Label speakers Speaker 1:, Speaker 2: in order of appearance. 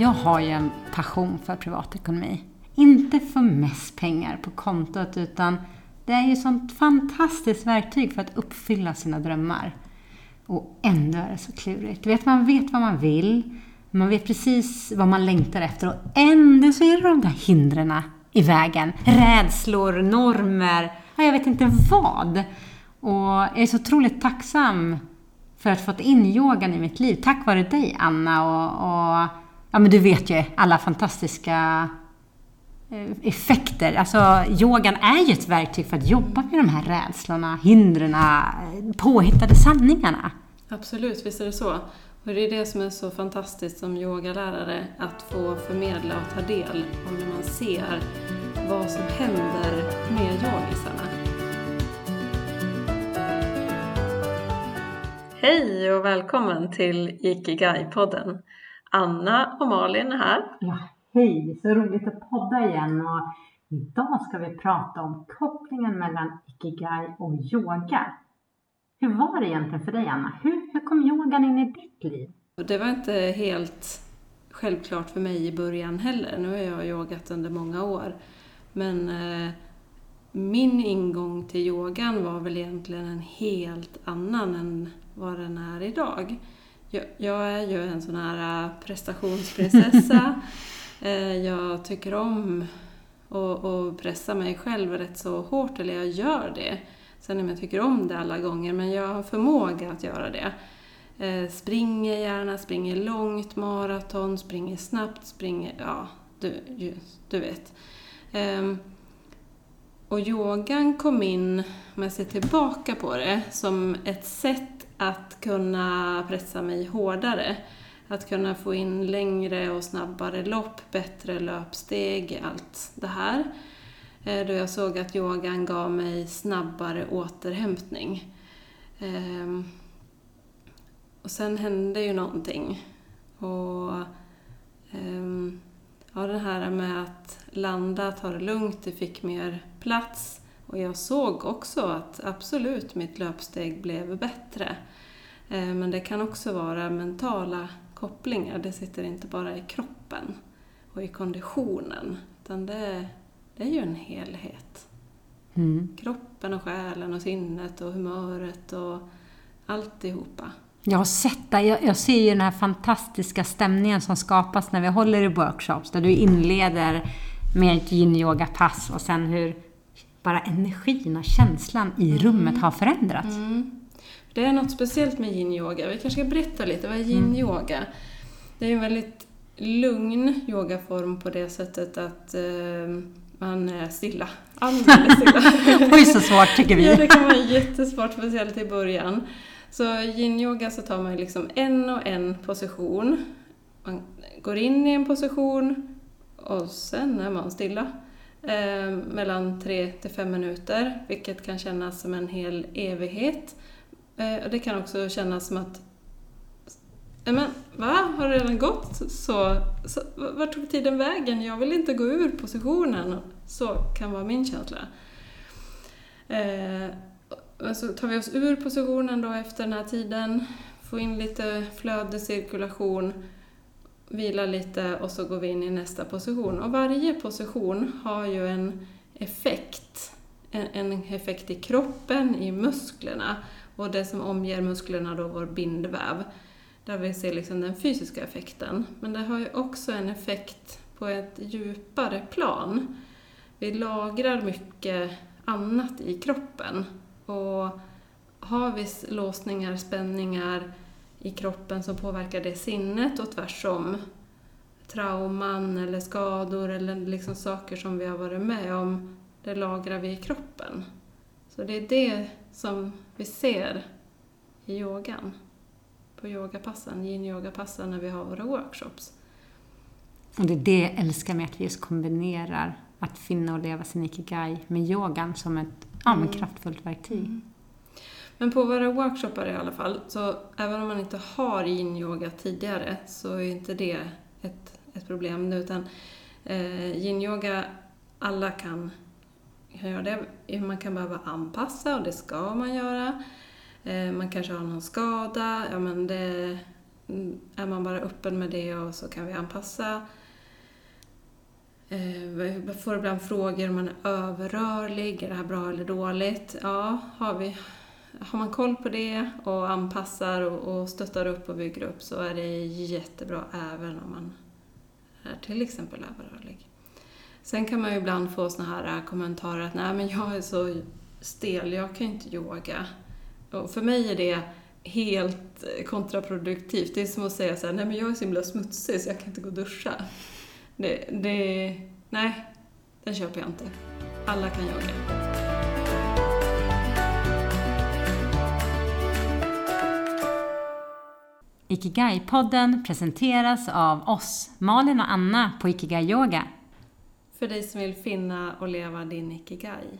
Speaker 1: Jag har ju en passion för privatekonomi. Inte för mest pengar på kontot utan det är ju ett sånt fantastiskt verktyg för att uppfylla sina drömmar. Och ändå är det så klurigt. Du vet, man vet vad man vill, man vet precis vad man längtar efter och ändå så är det de där hindren i vägen. Rädslor, normer, ja, jag vet inte vad. Och jag är så otroligt tacksam för att ha fått in yogan i mitt liv. Tack vare dig, Anna. Och, och ja, men du vet ju alla fantastiska eh, effekter. Alltså, yogan är ju ett verktyg för att jobba med de här rädslorna, hindren, påhittade sanningarna.
Speaker 2: Absolut, visst är det så. Och det är det som är så fantastiskt som yogalärare, att få förmedla och ta del av när man ser vad som händer med yogisarna. Hej och välkommen till Ikigai-podden. Anna och Malin är här.
Speaker 1: Ja, hej! Så roligt att podda igen. Och idag ska vi prata om kopplingen mellan Ikigai och yoga. Hur var det egentligen för dig, Anna? Hur, hur kom yogan in i ditt liv?
Speaker 2: Det var inte helt självklart för mig i början heller. Nu har jag yogat under många år. Men eh, min ingång till yogan var väl egentligen en helt annan än vad den är idag. Jag, jag är ju en sån här äh, prestationsprinsessa. Eh, jag tycker om att pressa mig själv rätt så hårt, eller jag gör det. Sen om jag tycker om det alla gånger, men jag har förmåga att göra det. Eh, springer gärna, springer långt maraton, springer snabbt, springer... Ja, du, du vet. Ehm, och yogan kom in, om jag ser tillbaka på det, som ett sätt att kunna pressa mig hårdare. Att kunna få in längre och snabbare lopp, bättre löpsteg, allt det här. Eh, då jag såg att yogan gav mig snabbare återhämtning. Ehm, och sen hände ju någonting. Och ehm, ja, det här med att landa, ta det lugnt, det fick mer plats. Och jag såg också att absolut mitt löpsteg blev bättre. Eh, men det kan också vara mentala kopplingar. Det sitter inte bara i kroppen och i konditionen. Utan det, det är ju en helhet. Mm. Kroppen och själen och sinnet och humöret och alltihopa.
Speaker 1: Jag har sett det. Jag, jag ser ju den här fantastiska stämningen som skapas när vi håller i workshops. Där du inleder med ett yin-yoga-pass och sen hur bara energin och känslan i rummet har förändrats. Mm.
Speaker 2: Det är något speciellt med yin-yoga. Vi kanske ska berätta lite, vad är yin-yoga? Mm. Det är en väldigt lugn yogaform på det sättet att eh, man är stilla. Alldeles stilla.
Speaker 1: Oj, så svårt tycker vi.
Speaker 2: ja, det kan vara jättesvårt, speciellt i början. Så yin-yoga så tar man liksom en och en position. Man går in i en position och sen är man stilla eh, mellan 3 till 5 minuter, vilket kan kännas som en hel evighet. Eh, och det kan också kännas som att men va? Har det redan gått? Så, så, Vart tog tiden vägen? Jag vill inte gå ur positionen. Så kan vara min känsla. Eh, så tar vi oss ur positionen då efter den här tiden, får in lite flödescirkulation, vilar lite och så går vi in i nästa position. Och varje position har ju en effekt. En, en effekt i kroppen, i musklerna och det som omger musklerna då vår bindväv. Där vi ser liksom den fysiska effekten. Men det har ju också en effekt på ett djupare plan. Vi lagrar mycket annat i kroppen. Och har vi låsningar, spänningar, i kroppen som påverkar det sinnet och tvärsom. Trauman eller skador eller liksom saker som vi har varit med om, det lagrar vi i kroppen. Så det är det som vi ser i yogan, på yogapassen, yin-yogapassen när vi har våra workshops.
Speaker 1: Och det är det jag älskar med att vi just kombinerar att finna och leva sin ikigai med yogan som ett ja, mm. kraftfullt verktyg. Mm.
Speaker 2: Men på våra workshoppar i alla fall, så även om man inte har yin-yoga tidigare så är inte det ett, ett problem. Utan eh, yin-yoga, alla kan, kan göra det. Man kan behöva anpassa och det ska man göra. Eh, man kanske har någon skada, ja men det, mm, är man bara öppen med det och så kan vi anpassa. Jag får ibland frågor om man är överrörlig, är det här bra eller dåligt? Ja, har, vi, har man koll på det och anpassar och, och stöttar upp och bygger upp så är det jättebra även om man är till exempel överrörlig. Sen kan man ju ibland få såna här kommentarer att nej men jag är så stel, jag kan inte yoga. Och för mig är det helt kontraproduktivt. Det är som att säga så här, nej men jag är så himla smutsig så jag kan inte gå och duscha. Det, det, nej, den köper jag inte. Alla kan yoga.
Speaker 1: Ikigai-podden presenteras av oss, Malin och Anna på Ikigai Yoga.
Speaker 2: För dig som vill finna och leva din ikigai.